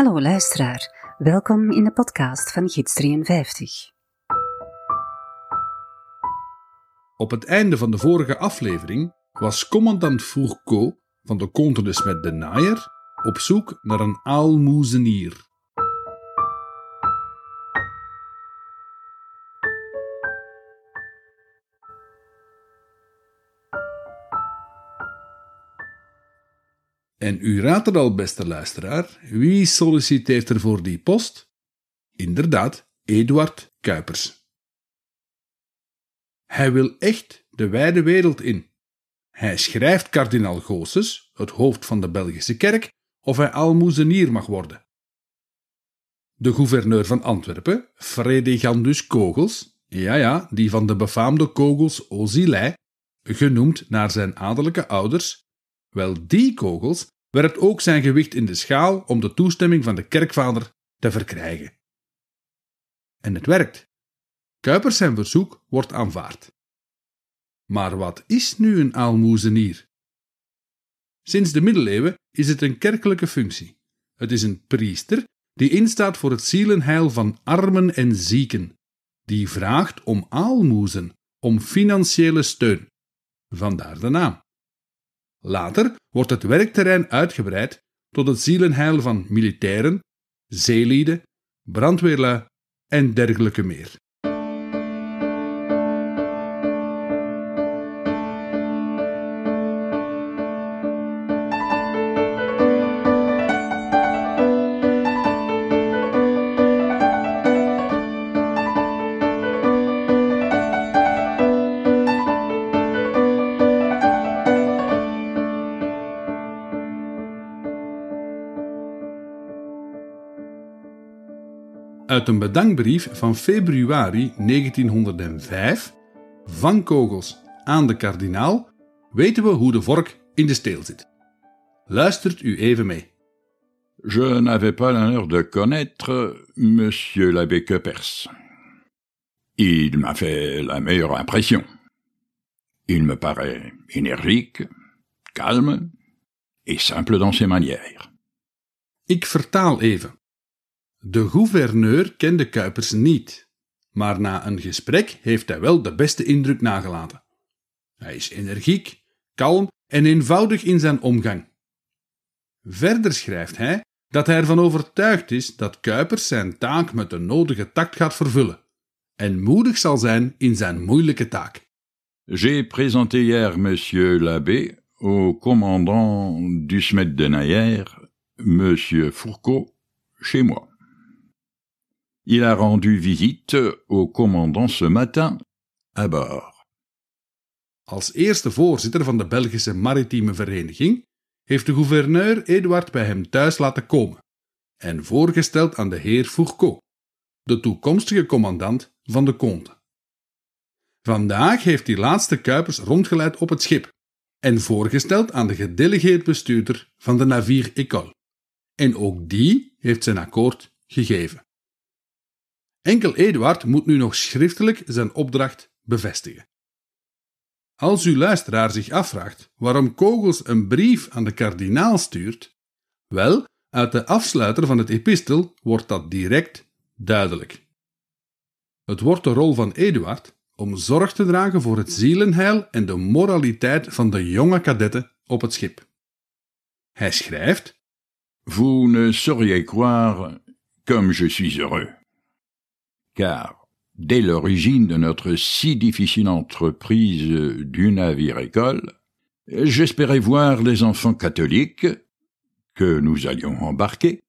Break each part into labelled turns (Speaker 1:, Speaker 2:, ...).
Speaker 1: Hallo luisteraar, welkom in de podcast van Gids 53.
Speaker 2: Op het einde van de vorige aflevering was commandant Fourcault van de Comte de Smet de Naaier op zoek naar een aalmoezenier. En u raadt het al, beste luisteraar, wie solliciteert er voor die post? Inderdaad, Eduard Kuipers. Hij wil echt de wijde wereld in. Hij schrijft kardinaal Goossens, het hoofd van de Belgische kerk, of hij almoezenier mag worden. De gouverneur van Antwerpen, Fredegandus Kogels, ja ja, die van de befaamde kogels Ozilei, genoemd naar zijn adellijke ouders, wel, die kogels werpt ook zijn gewicht in de schaal om de toestemming van de kerkvader te verkrijgen. En het werkt. Kuipers zijn verzoek wordt aanvaard. Maar wat is nu een aalmoezenier? Sinds de middeleeuwen is het een kerkelijke functie. Het is een priester die instaat voor het zielenheil van armen en zieken, die vraagt om aalmoezen, om financiële steun. Vandaar de naam. Later wordt het werkterrein uitgebreid tot het zielenheil van militairen, zeelieden, brandweerlui en dergelijke meer. Uit een bedankbrief van februari 1905 van Kogels aan de kardinaal weten we hoe de vork in de steel zit. Luistert u even mee.
Speaker 3: Je n'avais pas l'honneur de connaître Monsieur l'abbé Keupers. Il m'a fait la meilleure impression. Il me paraît énergique, calme et simple dans ses manières.
Speaker 2: Ik vertaal even. De gouverneur kende Kuipers niet, maar na een gesprek heeft hij wel de beste indruk nagelaten. Hij is energiek, kalm en eenvoudig in zijn omgang. Verder schrijft hij dat hij ervan overtuigd is dat Kuipers zijn taak met de nodige tact gaat vervullen en moedig zal zijn in zijn moeilijke taak.
Speaker 3: J'ai présenté hier monsieur l'abbé au commandant du Smet de Nayer, monsieur Fourcault, chez moi. Il a rendu visite au commandant ce matin à bord.
Speaker 2: Als eerste voorzitter van de Belgische Maritieme Vereniging heeft de gouverneur Eduard bij hem thuis laten komen en voorgesteld aan de heer Fourcault, de toekomstige commandant van de Comte. Vandaag heeft die laatste Kuipers rondgeleid op het schip en voorgesteld aan de gedelegeerd bestuurder van de Navire École. En ook die heeft zijn akkoord gegeven. Enkel Eduard moet nu nog schriftelijk zijn opdracht bevestigen. Als uw luisteraar zich afvraagt waarom Kogels een brief aan de kardinaal stuurt, wel, uit de afsluiter van het epistel wordt dat direct duidelijk. Het wordt de rol van Eduard om zorg te dragen voor het zielenheil en de moraliteit van de jonge kadetten op het schip. Hij schrijft:
Speaker 3: Vous ne sauriez croire comme je suis heureux car dès l'origine de notre si difficile entreprise du navire-école, j'espérais voir les enfants catholiques, que nous allions embarquer,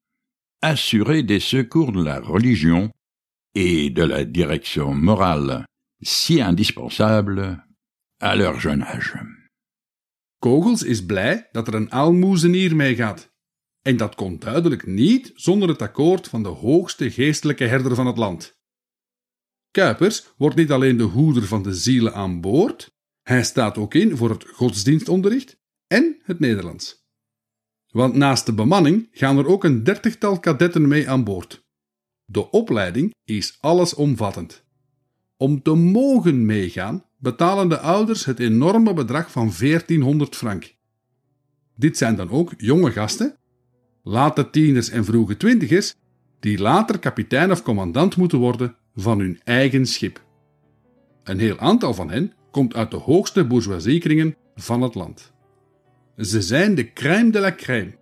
Speaker 3: assurés des secours de la religion et de la direction morale si indispensable à leur jeune âge.
Speaker 2: Kogels is blij dat er een aalmoezenier meegaat. En dat komt duidelijk niet zonder het akkoord van de hoogste geestelijke herder van. Kuipers wordt niet alleen de hoeder van de zielen aan boord, hij staat ook in voor het godsdienstonderricht en het Nederlands. Want naast de bemanning gaan er ook een dertigtal kadetten mee aan boord. De opleiding is allesomvattend. Om te mogen meegaan betalen de ouders het enorme bedrag van 1400 frank. Dit zijn dan ook jonge gasten, late tieners en vroege twintigers, die later kapitein of commandant moeten worden van hun eigen schip. Een heel aantal van hen komt uit de hoogste bourgeoisiekringen van het land. Ze zijn de crème de la crème.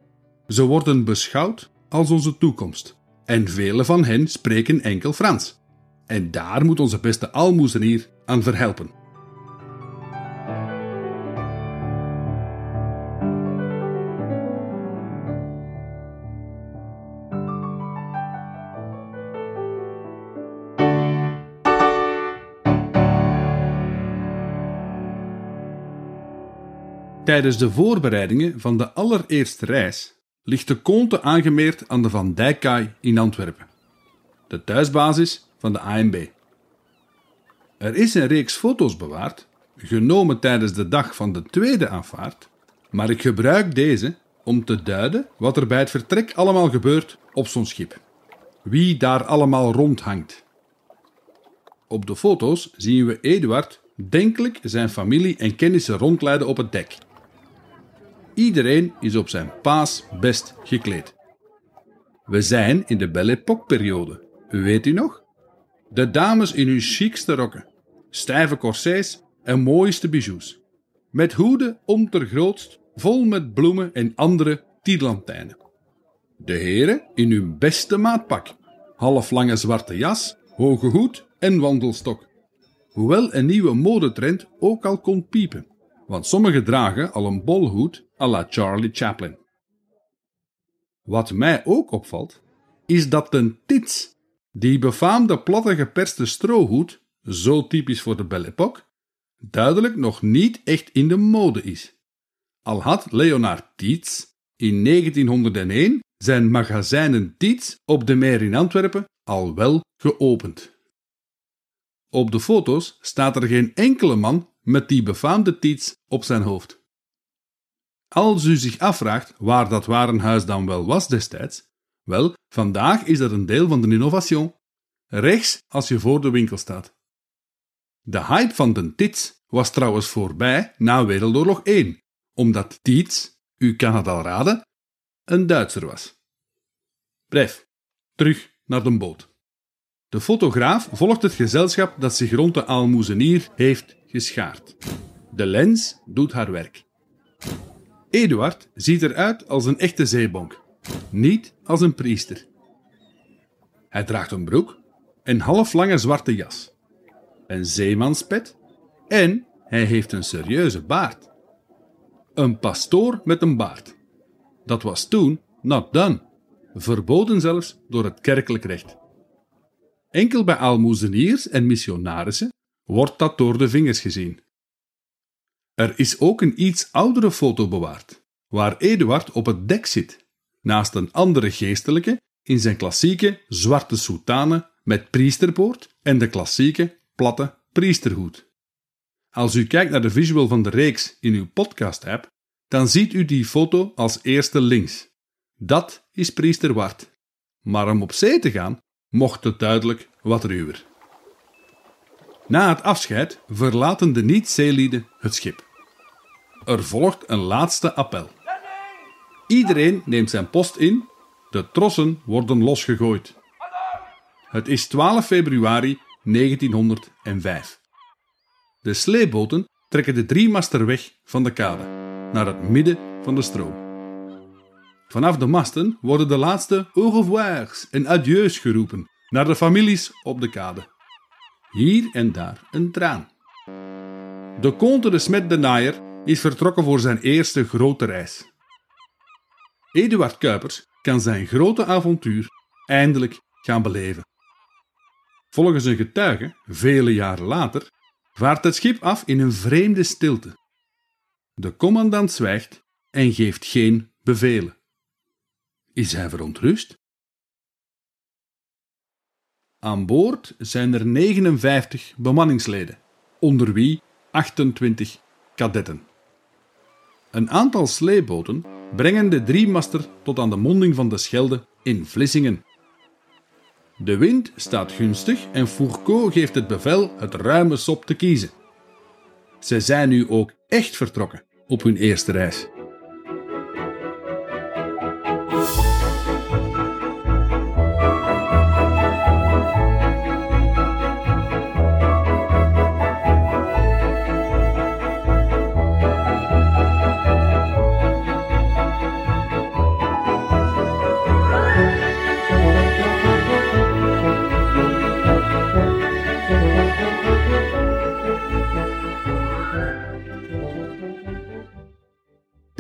Speaker 2: Ze worden beschouwd als onze toekomst. En vele van hen spreken enkel Frans. En daar moet onze beste almoezenier aan verhelpen. Tijdens de voorbereidingen van de allereerste reis ligt de Conte aangemeerd aan de Van Dijkkaai in Antwerpen, de thuisbasis van de ANB. Er is een reeks foto's bewaard, genomen tijdens de dag van de tweede aanvaart, maar ik gebruik deze om te duiden wat er bij het vertrek allemaal gebeurt op zo'n schip. Wie daar allemaal rondhangt. Op de foto's zien we Eduard denkelijk zijn familie en kennissen rondleiden op het dek. Iedereen is op zijn paas best gekleed. We zijn in de Belle Époque-periode, weet u nog? De dames in hun chicste rokken, stijve corsets en mooiste bijoux. Met hoeden om grootst, vol met bloemen en andere tierlantijnen. De heren in hun beste maatpak, halflange zwarte jas, hoge hoed en wandelstok. Hoewel een nieuwe modetrend ook al kon piepen want sommigen dragen al een bolhoed à la Charlie Chaplin. Wat mij ook opvalt, is dat de tits, die befaamde platte geperste strohoed, zo typisch voor de Belle Époque, duidelijk nog niet echt in de mode is. Al had Leonard Tietz in 1901 zijn magazijnen Tietz op de Meer in Antwerpen al wel geopend. Op de foto's staat er geen enkele man met die befaamde tiets op zijn hoofd. Als u zich afvraagt waar dat warenhuis dan wel was destijds, wel, vandaag is dat een deel van de innovation. Rechts als je voor de winkel staat. De hype van de tits was trouwens voorbij na Wereldoorlog 1, omdat Tietz, u kan het al raden, een Duitser was. Bref, terug naar de boot. De fotograaf volgt het gezelschap dat zich rond de aalmoezenier heeft geschaard. De lens doet haar werk. Eduard ziet eruit als een echte zeebonk, niet als een priester. Hij draagt een broek, een halflange zwarte jas, een zeemanspet en hij heeft een serieuze baard. Een pastoor met een baard. Dat was toen not done, verboden zelfs door het kerkelijk recht. Enkel bij aalmoezeniers en missionarissen wordt dat door de vingers gezien. Er is ook een iets oudere foto bewaard, waar Eduard op het dek zit, naast een andere geestelijke in zijn klassieke zwarte soutane met priesterboord en de klassieke platte priesterhoed. Als u kijkt naar de visual van de reeks in uw podcast-app, dan ziet u die foto als eerste links. Dat is priester Wart. Maar om op zee te gaan, mocht het duidelijk wat ruwer. Na het afscheid verlaten de niet-zeelieden het schip. Er volgt een laatste appel. Iedereen neemt zijn post in, de trossen worden losgegooid. Het is 12 februari 1905. De sleeboten trekken de driemaster weg van de kade, naar het midden van de stroom. Vanaf de masten worden de laatste au revoirs en adieus geroepen naar de families op de kade. Hier en daar een traan. De Comte de Smet de Naaier is vertrokken voor zijn eerste grote reis. Eduard Kuipers kan zijn grote avontuur eindelijk gaan beleven. Volgens een getuige, vele jaren later, vaart het schip af in een vreemde stilte. De commandant zwijgt en geeft geen bevelen. Is hij verontrust? Aan boord zijn er 59 bemanningsleden, onder wie 28 kadetten. Een aantal sleeboten brengen de driemaster tot aan de monding van de Schelde in Vlissingen. De wind staat gunstig en Fourcault geeft het bevel het ruime sop te kiezen. Ze zijn nu ook echt vertrokken op hun eerste reis.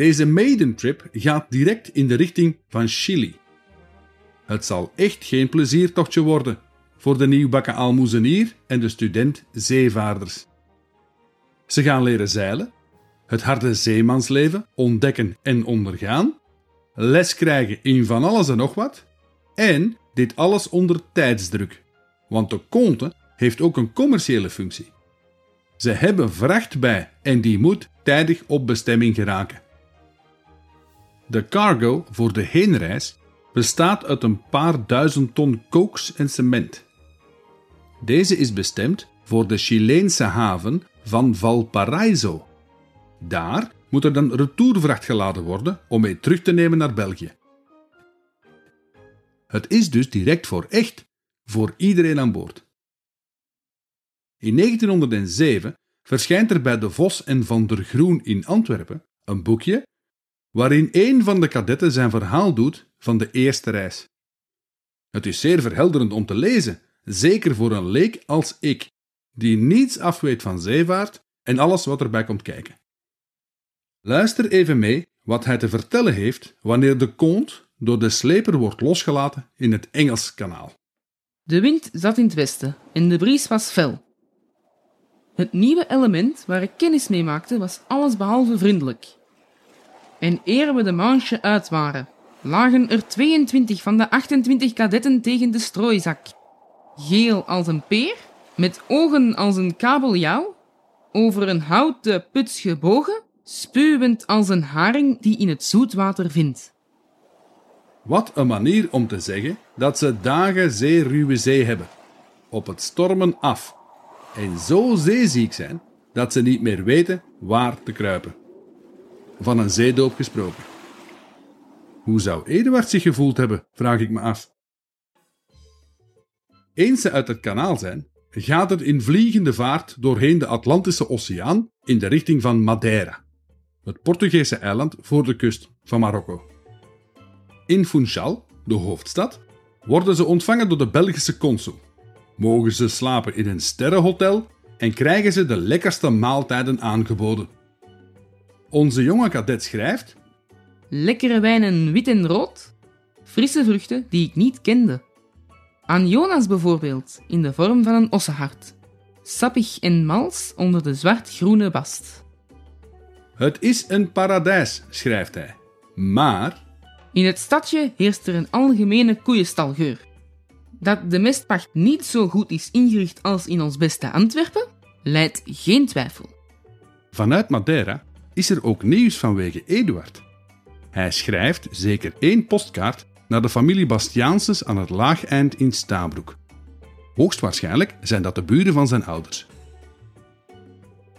Speaker 2: Deze maiden trip gaat direct in de richting van Chili. Het zal echt geen pleziertochtje worden voor de nieuwbakken aalmoezenier en de student zeevaarders. Ze gaan leren zeilen, het harde zeemansleven ontdekken en ondergaan, les krijgen in van alles en nog wat, en dit alles onder tijdsdruk, want de conte heeft ook een commerciële functie. Ze hebben vracht bij en die moet tijdig op bestemming geraken. De cargo voor de heenreis bestaat uit een paar duizend ton kooks en cement. Deze is bestemd voor de Chileense haven van Valparaiso. Daar moet er dan retourvracht geladen worden om mee terug te nemen naar België. Het is dus direct voor echt, voor iedereen aan boord. In 1907 verschijnt er bij De Vos en Van der Groen in Antwerpen een boekje waarin een van de kadetten zijn verhaal doet van de eerste reis. Het is zeer verhelderend om te lezen, zeker voor een leek als ik, die niets afweet van zeevaart en alles wat erbij komt kijken. Luister even mee wat hij te vertellen heeft wanneer de kont door de sleper wordt losgelaten in het Engels kanaal.
Speaker 4: De wind zat in het westen en de bries was fel. Het nieuwe element waar ik kennis mee maakte was allesbehalve vriendelijk. En eer we de manche uit waren, lagen er 22 van de 28 kadetten tegen de strooizak. Geel als een peer, met ogen als een kabeljauw, over een houten puts gebogen, spuwend als een haring die in het zoetwater vindt.
Speaker 2: Wat een manier om te zeggen dat ze dagen zeer ruwe zee hebben, op het stormen af, en zo zeeziek zijn dat ze niet meer weten waar te kruipen. Van een zeedoop gesproken. Hoe zou Eduard zich gevoeld hebben, vraag ik me af. Eens ze uit het kanaal zijn, gaat het in vliegende vaart doorheen de Atlantische Oceaan in de richting van Madeira, het Portugese eiland voor de kust van Marokko. In Funchal, de hoofdstad, worden ze ontvangen door de Belgische consul. Mogen ze slapen in een sterrenhotel en krijgen ze de lekkerste maaltijden aangeboden. Onze jonge kadet schrijft
Speaker 4: Lekkere wijnen wit en rood, frisse vruchten die ik niet kende. Aan Jonas bijvoorbeeld, in de vorm van een ossenhart. Sappig en mals onder de zwart-groene bast.
Speaker 2: Het is een paradijs, schrijft hij. Maar
Speaker 4: In het stadje heerst er een algemene koeienstalgeur. Dat de mestpacht niet zo goed is ingericht als in ons beste Antwerpen, leidt geen twijfel.
Speaker 2: vanuit Madeira is er ook nieuws vanwege Eduard. Hij schrijft zeker één postkaart naar de familie Bastiaanses aan het Laageind in Stabroek. Hoogstwaarschijnlijk zijn dat de buren van zijn ouders.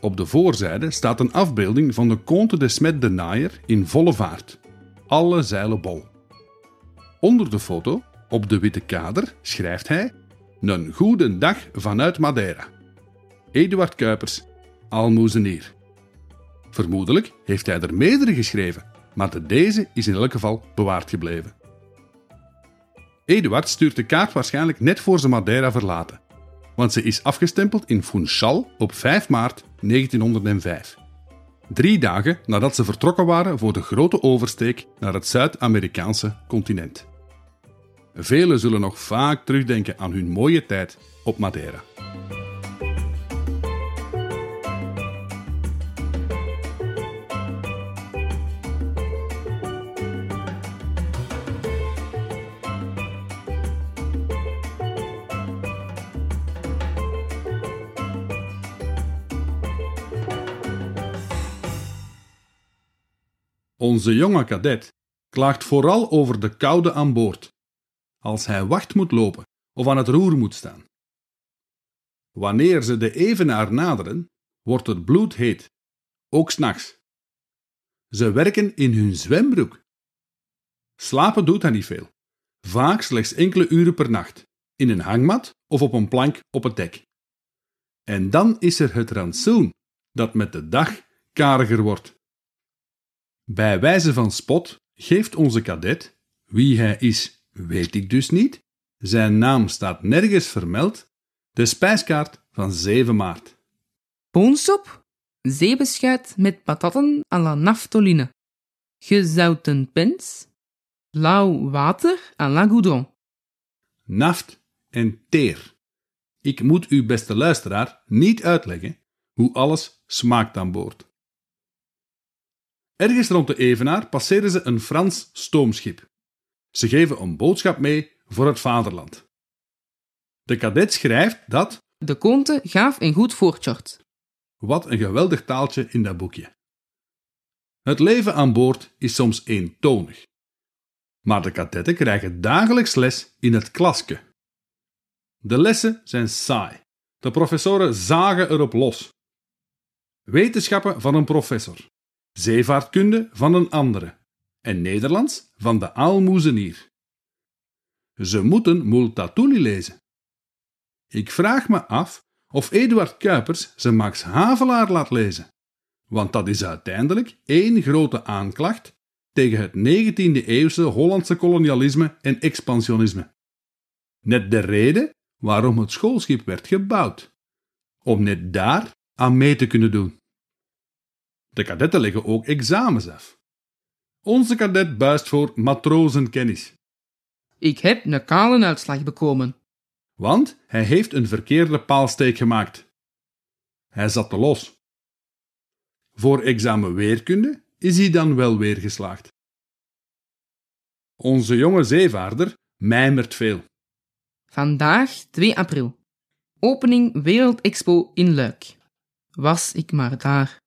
Speaker 2: Op de voorzijde staat een afbeelding van de Comte de Smet de Naaier in volle vaart. Alle zeilen bol. Onder de foto, op de witte kader, schrijft hij: Een goede dag vanuit Madeira. Eduard Kuipers, aalmoezenier. Vermoedelijk heeft hij er meerdere geschreven, maar de deze is in elk geval bewaard gebleven. Eduard stuurt de kaart waarschijnlijk net voor ze Madeira verlaten, want ze is afgestempeld in Funchal op 5 maart 1905. Drie dagen nadat ze vertrokken waren voor de grote oversteek naar het Zuid-Amerikaanse continent. Velen zullen nog vaak terugdenken aan hun mooie tijd op Madeira. Onze jonge kadet klaagt vooral over de koude aan boord, als hij wacht moet lopen of aan het roer moet staan. Wanneer ze de evenaar naderen, wordt het bloedheet, ook s'nachts. Ze werken in hun zwembroek. Slapen doet hij niet veel, vaak slechts enkele uren per nacht, in een hangmat of op een plank op het dek. En dan is er het rantsoen, dat met de dag kariger wordt. Bij wijze van spot geeft onze kadet, wie hij is, weet ik dus niet, zijn naam staat nergens vermeld, de spijskaart van 7 maart.
Speaker 4: Boonsoep, zeebeschuit met patatten à la naftoline. gezouten pens, lauw water à la goudron.
Speaker 2: naft en teer. Ik moet u, beste luisteraar, niet uitleggen hoe alles smaakt aan boord. Ergens rond de Evenaar passeren ze een Frans stoomschip. Ze geven een boodschap mee voor het vaderland. De kadet schrijft dat,
Speaker 4: De konte gaaf en goed voortjort.
Speaker 2: wat een geweldig taaltje in dat boekje. Het leven aan boord is soms eentonig. Maar de kadetten krijgen dagelijks les in het klaske. De lessen zijn saai. De professoren zagen erop los. Wetenschappen van een professor, zeevaartkunde van een andere en Nederlands van de aalmoezenier. Ze moeten Multatuli lezen. Ik vraag me af of Eduard Kuipers ze Max Havelaar laat lezen, want dat is uiteindelijk één grote aanklacht tegen het 19e-eeuwse Hollandse kolonialisme en expansionisme. Net de reden waarom het schoolschip werd gebouwd, om net daar aan mee te kunnen doen. De kadetten leggen ook examens af. Onze kadet buist voor matrozenkennis,
Speaker 4: Ik heb een kale uitslag bekomen.
Speaker 2: want hij heeft een verkeerde paalsteek gemaakt. Hij zat te los. Voor examen weerkunde is hij dan wel weer geslaagd. Onze jonge zeevaarder mijmert veel.
Speaker 4: Vandaag 2 april. Opening Wereldexpo in Luik. Was ik maar daar.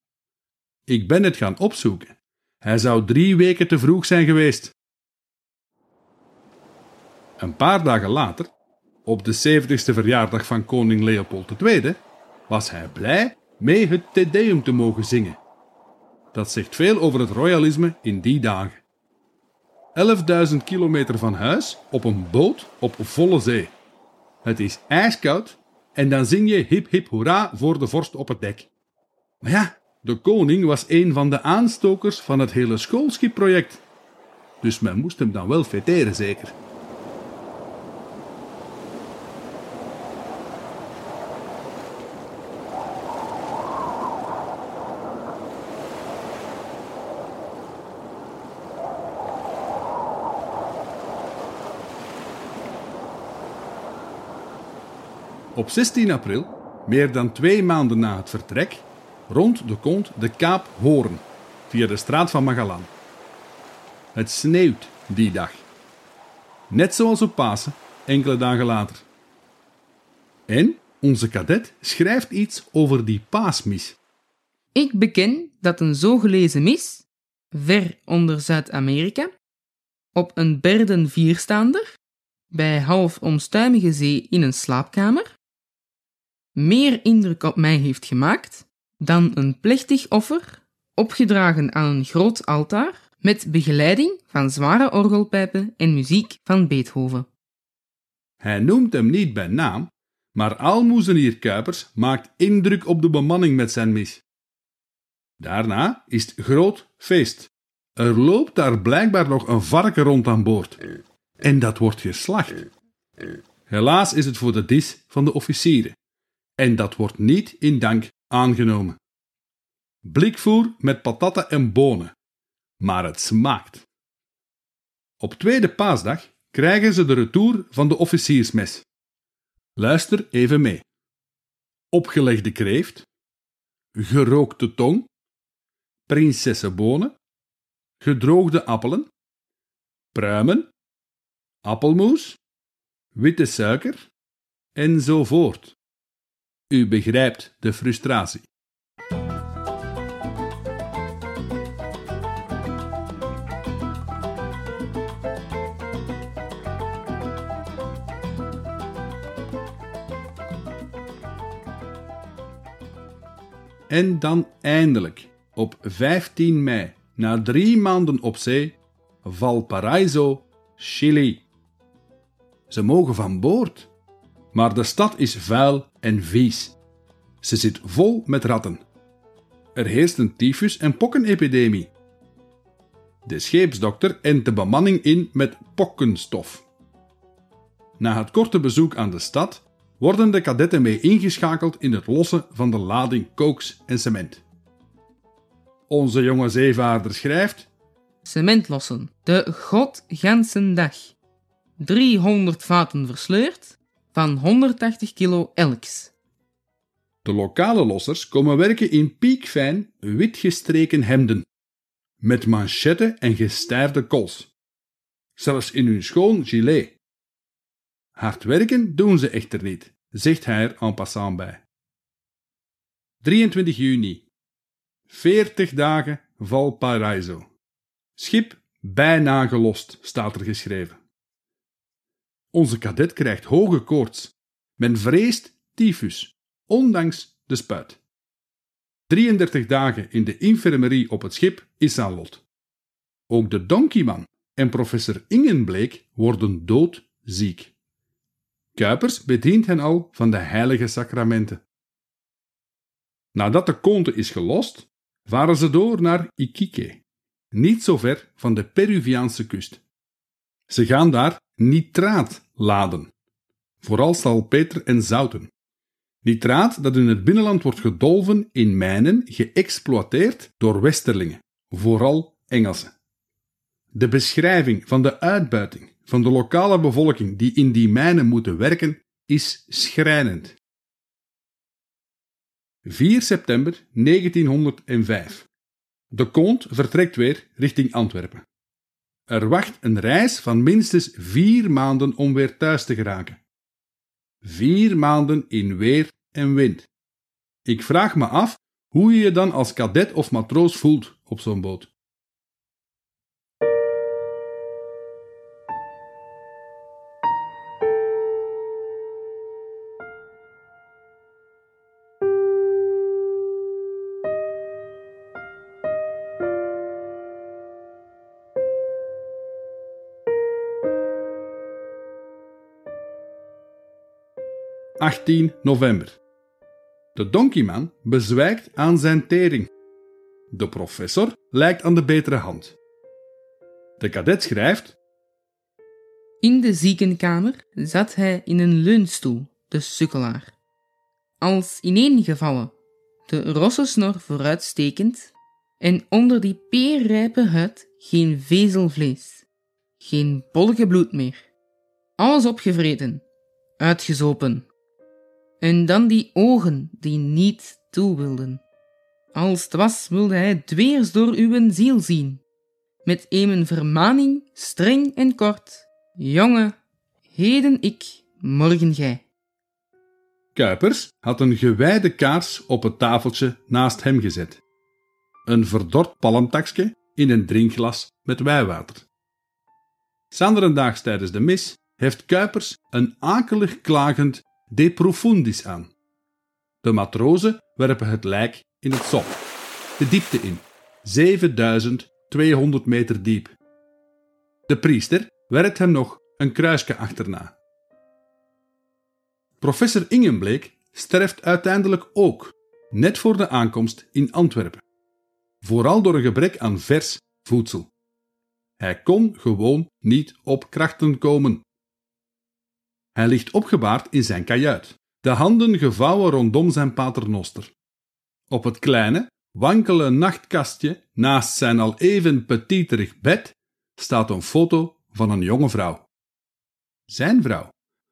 Speaker 2: Ik ben het gaan opzoeken. Hij zou drie weken te vroeg zijn geweest. Een paar dagen later, op de 70ste verjaardag van koning Leopold II, was hij blij mee het Te Deum te mogen zingen. Dat zegt veel over het royalisme in die dagen. 11.000 kilometer van huis op een boot op volle zee. Het is ijskoud en dan zing je hip hip hoera voor de vorst op het dek. Maar ja, de koning was een van de aanstokers van het hele schoolschipproject. Dus men moest hem dan wel feteren, zeker. Op 16 april, meer dan twee maanden na het vertrek, rond de kont de Kaap Hoorn via de straat van Magellan. Het sneeuwt die dag. Net zoals op Pasen, enkele dagen later. En onze kadet schrijft iets over die paasmis.
Speaker 4: Ik beken dat een zo gelezen mis, ver onder Zuid-Amerika, op een berden vierstaander, bij half omstuimige zee in een slaapkamer, meer indruk op mij heeft gemaakt dan een plechtig offer, opgedragen aan een groot altaar, met begeleiding van zware orgelpijpen en muziek van Beethoven.
Speaker 2: Hij noemt hem niet bij naam, maar aalmoezenier Kuipers maakt indruk op de bemanning met zijn mis. Daarna is het groot feest. Er loopt daar blijkbaar nog een varken rond aan boord. En dat wordt geslacht. Helaas is het voor de dis van de officieren. En dat wordt niet in dank aangenomen. Blikvoer met patatten en bonen. Maar het smaakt. Op tweede paasdag krijgen ze de retour van de officiersmes. Luister even mee. Opgelegde kreeft, gerookte tong, prinsessenbonen, gedroogde appelen, pruimen, appelmoes, witte suiker enzovoort. U begrijpt de frustratie. En dan eindelijk, op 15 mei, na drie maanden op zee, Valparaiso, Chili. Ze mogen van boord, maar de stad is vuil en vies. Ze zit vol met ratten. Er heerst een tyfus- en pokkenepidemie. De scheepsdokter ent de bemanning in met pokkenstof. Na het korte bezoek aan de stad worden de kadetten mee ingeschakeld in het lossen van de lading kooks en cement. Onze jonge zeevaarder schrijft:
Speaker 4: cement lossen, de godganse dag. 300 vaten versleurd, van 180 kilo elks.
Speaker 2: De lokale lossers komen werken in piekfijn wit gestreken hemden, met manchetten en gestijfde kols. Zelfs in hun schoon gilet. Hard werken doen ze echter niet, zegt hij er en passant bij. 23 juni. 40 dagen Valparaiso. Schip bijna gelost, staat er geschreven. Onze kadet krijgt hoge koorts. Men vreest tyfus, ondanks de spuit. 33 dagen in de infirmerie op het schip is aan lot. Ook de donkeyman en professor Ingenbleek worden doodziek. Kuipers bedient hen al van de heilige sacramenten. Nadat de konte is gelost, varen ze door naar Iquique, niet zo ver van de Peruviaanse kust. Ze gaan daar nitraat laden, vooral salpeter en zouten. Nitraat dat in het binnenland wordt gedolven in mijnen geëxploiteerd door westerlingen, vooral Engelsen. De beschrijving van de uitbuiting van de lokale bevolking die in die mijnen moeten werken is schrijnend. 4 september 1905. De Kont vertrekt weer richting Antwerpen. Er wacht een reis van minstens vier maanden om weer thuis te geraken. Vier maanden in weer en wind. Ik vraag me af hoe je je dan als kadet of matroos voelt op zo'n boot. 18 november. De donkeyman bezwijkt aan zijn tering. De professor lijkt aan de betere hand. De kadet schrijft:
Speaker 4: In de ziekenkamer zat hij in een leunstoel, de sukkelaar. Als ineengevallen, de rossensnor vooruitstekend en onder die peerrijpe huid geen vezelvlees, geen bollige bloed meer. Alles opgevreten, uitgezopen. En dan die ogen die niet toe wilden. Als het was, wilde hij dweers door uw ziel zien. Met een vermaning, streng en kort. Jongen, heden ik, morgen gij.
Speaker 2: Kuipers had een gewijde kaars op het tafeltje naast hem gezet. Een verdord palmtakje in een drinkglas met wijwater. Sanderendaags tijdens de mis heeft Kuipers een akelig klagend de profundis aan. De matrozen werpen het lijk in het sop, de diepte in, 7200 meter diep. De priester werpt hem nog een kruisje achterna. Professor Ingenbleek sterft uiteindelijk ook, net voor de aankomst in Antwerpen. Vooral door een gebrek aan vers voedsel. Hij kon gewoon niet op krachten komen. Hij ligt opgebaard in zijn kajuit, de handen gevouwen rondom zijn paternoster. Op het kleine, wankele nachtkastje naast zijn al even petiterig bed staat een foto van een jonge vrouw. Zijn vrouw.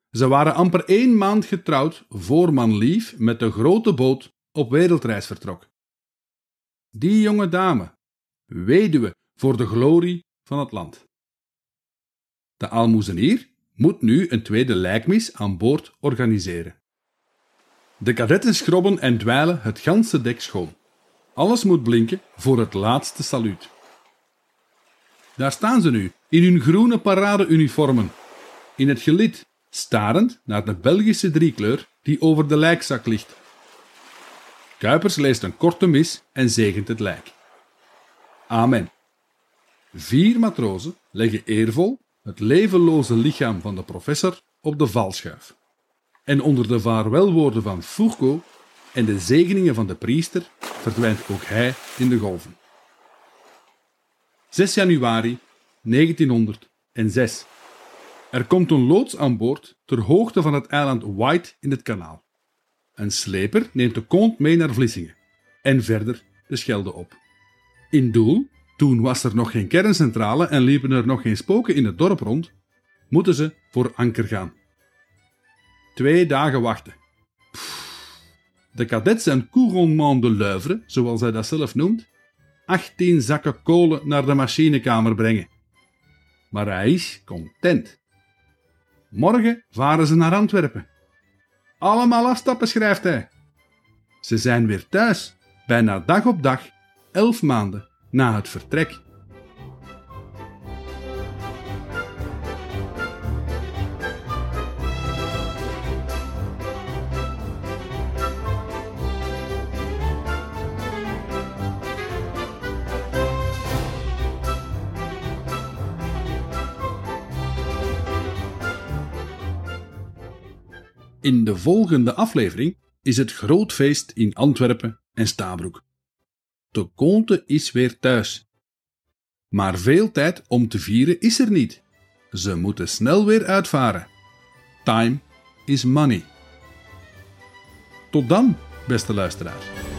Speaker 2: Ze waren amper één maand getrouwd voor manlief met de grote boot op wereldreis vertrok. Die jonge dame, weduwe voor de glorie van het land. De aalmoezenier moet nu een tweede lijkmis aan boord organiseren. De kadetten schrobben en dweilen het ganse dek schoon. Alles moet blinken voor het laatste saluut. Daar staan ze nu, in hun groene paradeuniformen, in het gelid, starend naar de Belgische driekleur die over de lijkzak ligt. Kuipers leest een korte mis en zegent het lijk. Amen. Vier matrozen leggen eervol het levenloze lichaam van de professor op de valschuif. En onder de vaarwelwoorden van Foucault en de zegeningen van de priester verdwijnt ook hij in de golven. 6 januari 1906. Er komt een loods aan boord ter hoogte van het eiland White in het kanaal. Een sleper neemt de kont mee naar Vlissingen en verder de Schelde op. In Doel Toen was er nog geen kerncentrale en liepen er nog geen spoken in het dorp rond, moeten ze voor anker gaan. Twee dagen wachten. De kadets en couronnement de l'oeuvre, zoals hij dat zelf noemt, 18 zakken kolen naar de machinekamer brengen. Maar hij is content. Morgen varen ze naar Antwerpen. Allemaal afstappen, schrijft hij. Ze zijn weer thuis, bijna dag op dag, elf maanden na het vertrek. In de volgende aflevering is het groot feest in Antwerpen en Stabroek. De Conte is weer thuis. Maar veel tijd om te vieren is er niet. Ze moeten snel weer uitvaren. Time is money. Tot dan, beste luisteraar.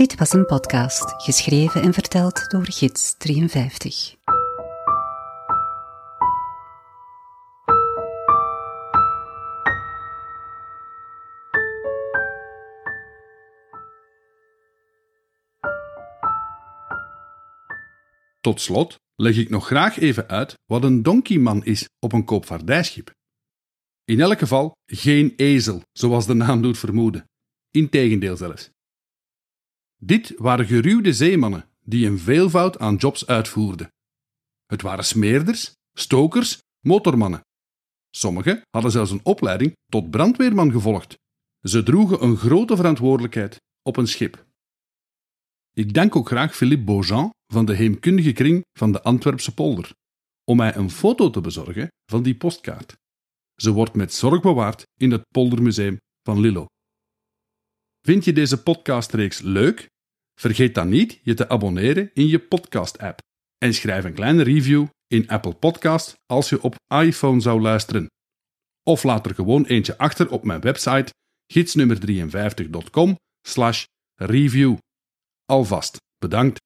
Speaker 1: Dit was een podcast, geschreven en verteld door Gids 53.
Speaker 2: Tot slot leg ik nog graag even uit wat een donkeyman is op een koopvaardijschip. In elk geval geen ezel, zoals de naam doet vermoeden. Integendeel zelfs. Dit waren geruwde zeemannen die een veelvoud aan jobs uitvoerden. Het waren smeerders, stokers, motormannen. Sommigen hadden zelfs een opleiding tot brandweerman gevolgd. Ze droegen een grote verantwoordelijkheid op een schip. Ik dank ook graag Philippe Beaujean van de heemkundige kring van de Antwerpse polder om mij een foto te bezorgen van die postkaart. Ze wordt met zorg bewaard in het Poldermuseum van Lillo. Vind je deze podcastreeks leuk? Vergeet dan niet je te abonneren in je podcast-app en schrijf een kleine review in Apple Podcast als je op iPhone zou luisteren. Of laat er gewoon eentje achter op mijn website gidsnummer53.com/review. Alvast bedankt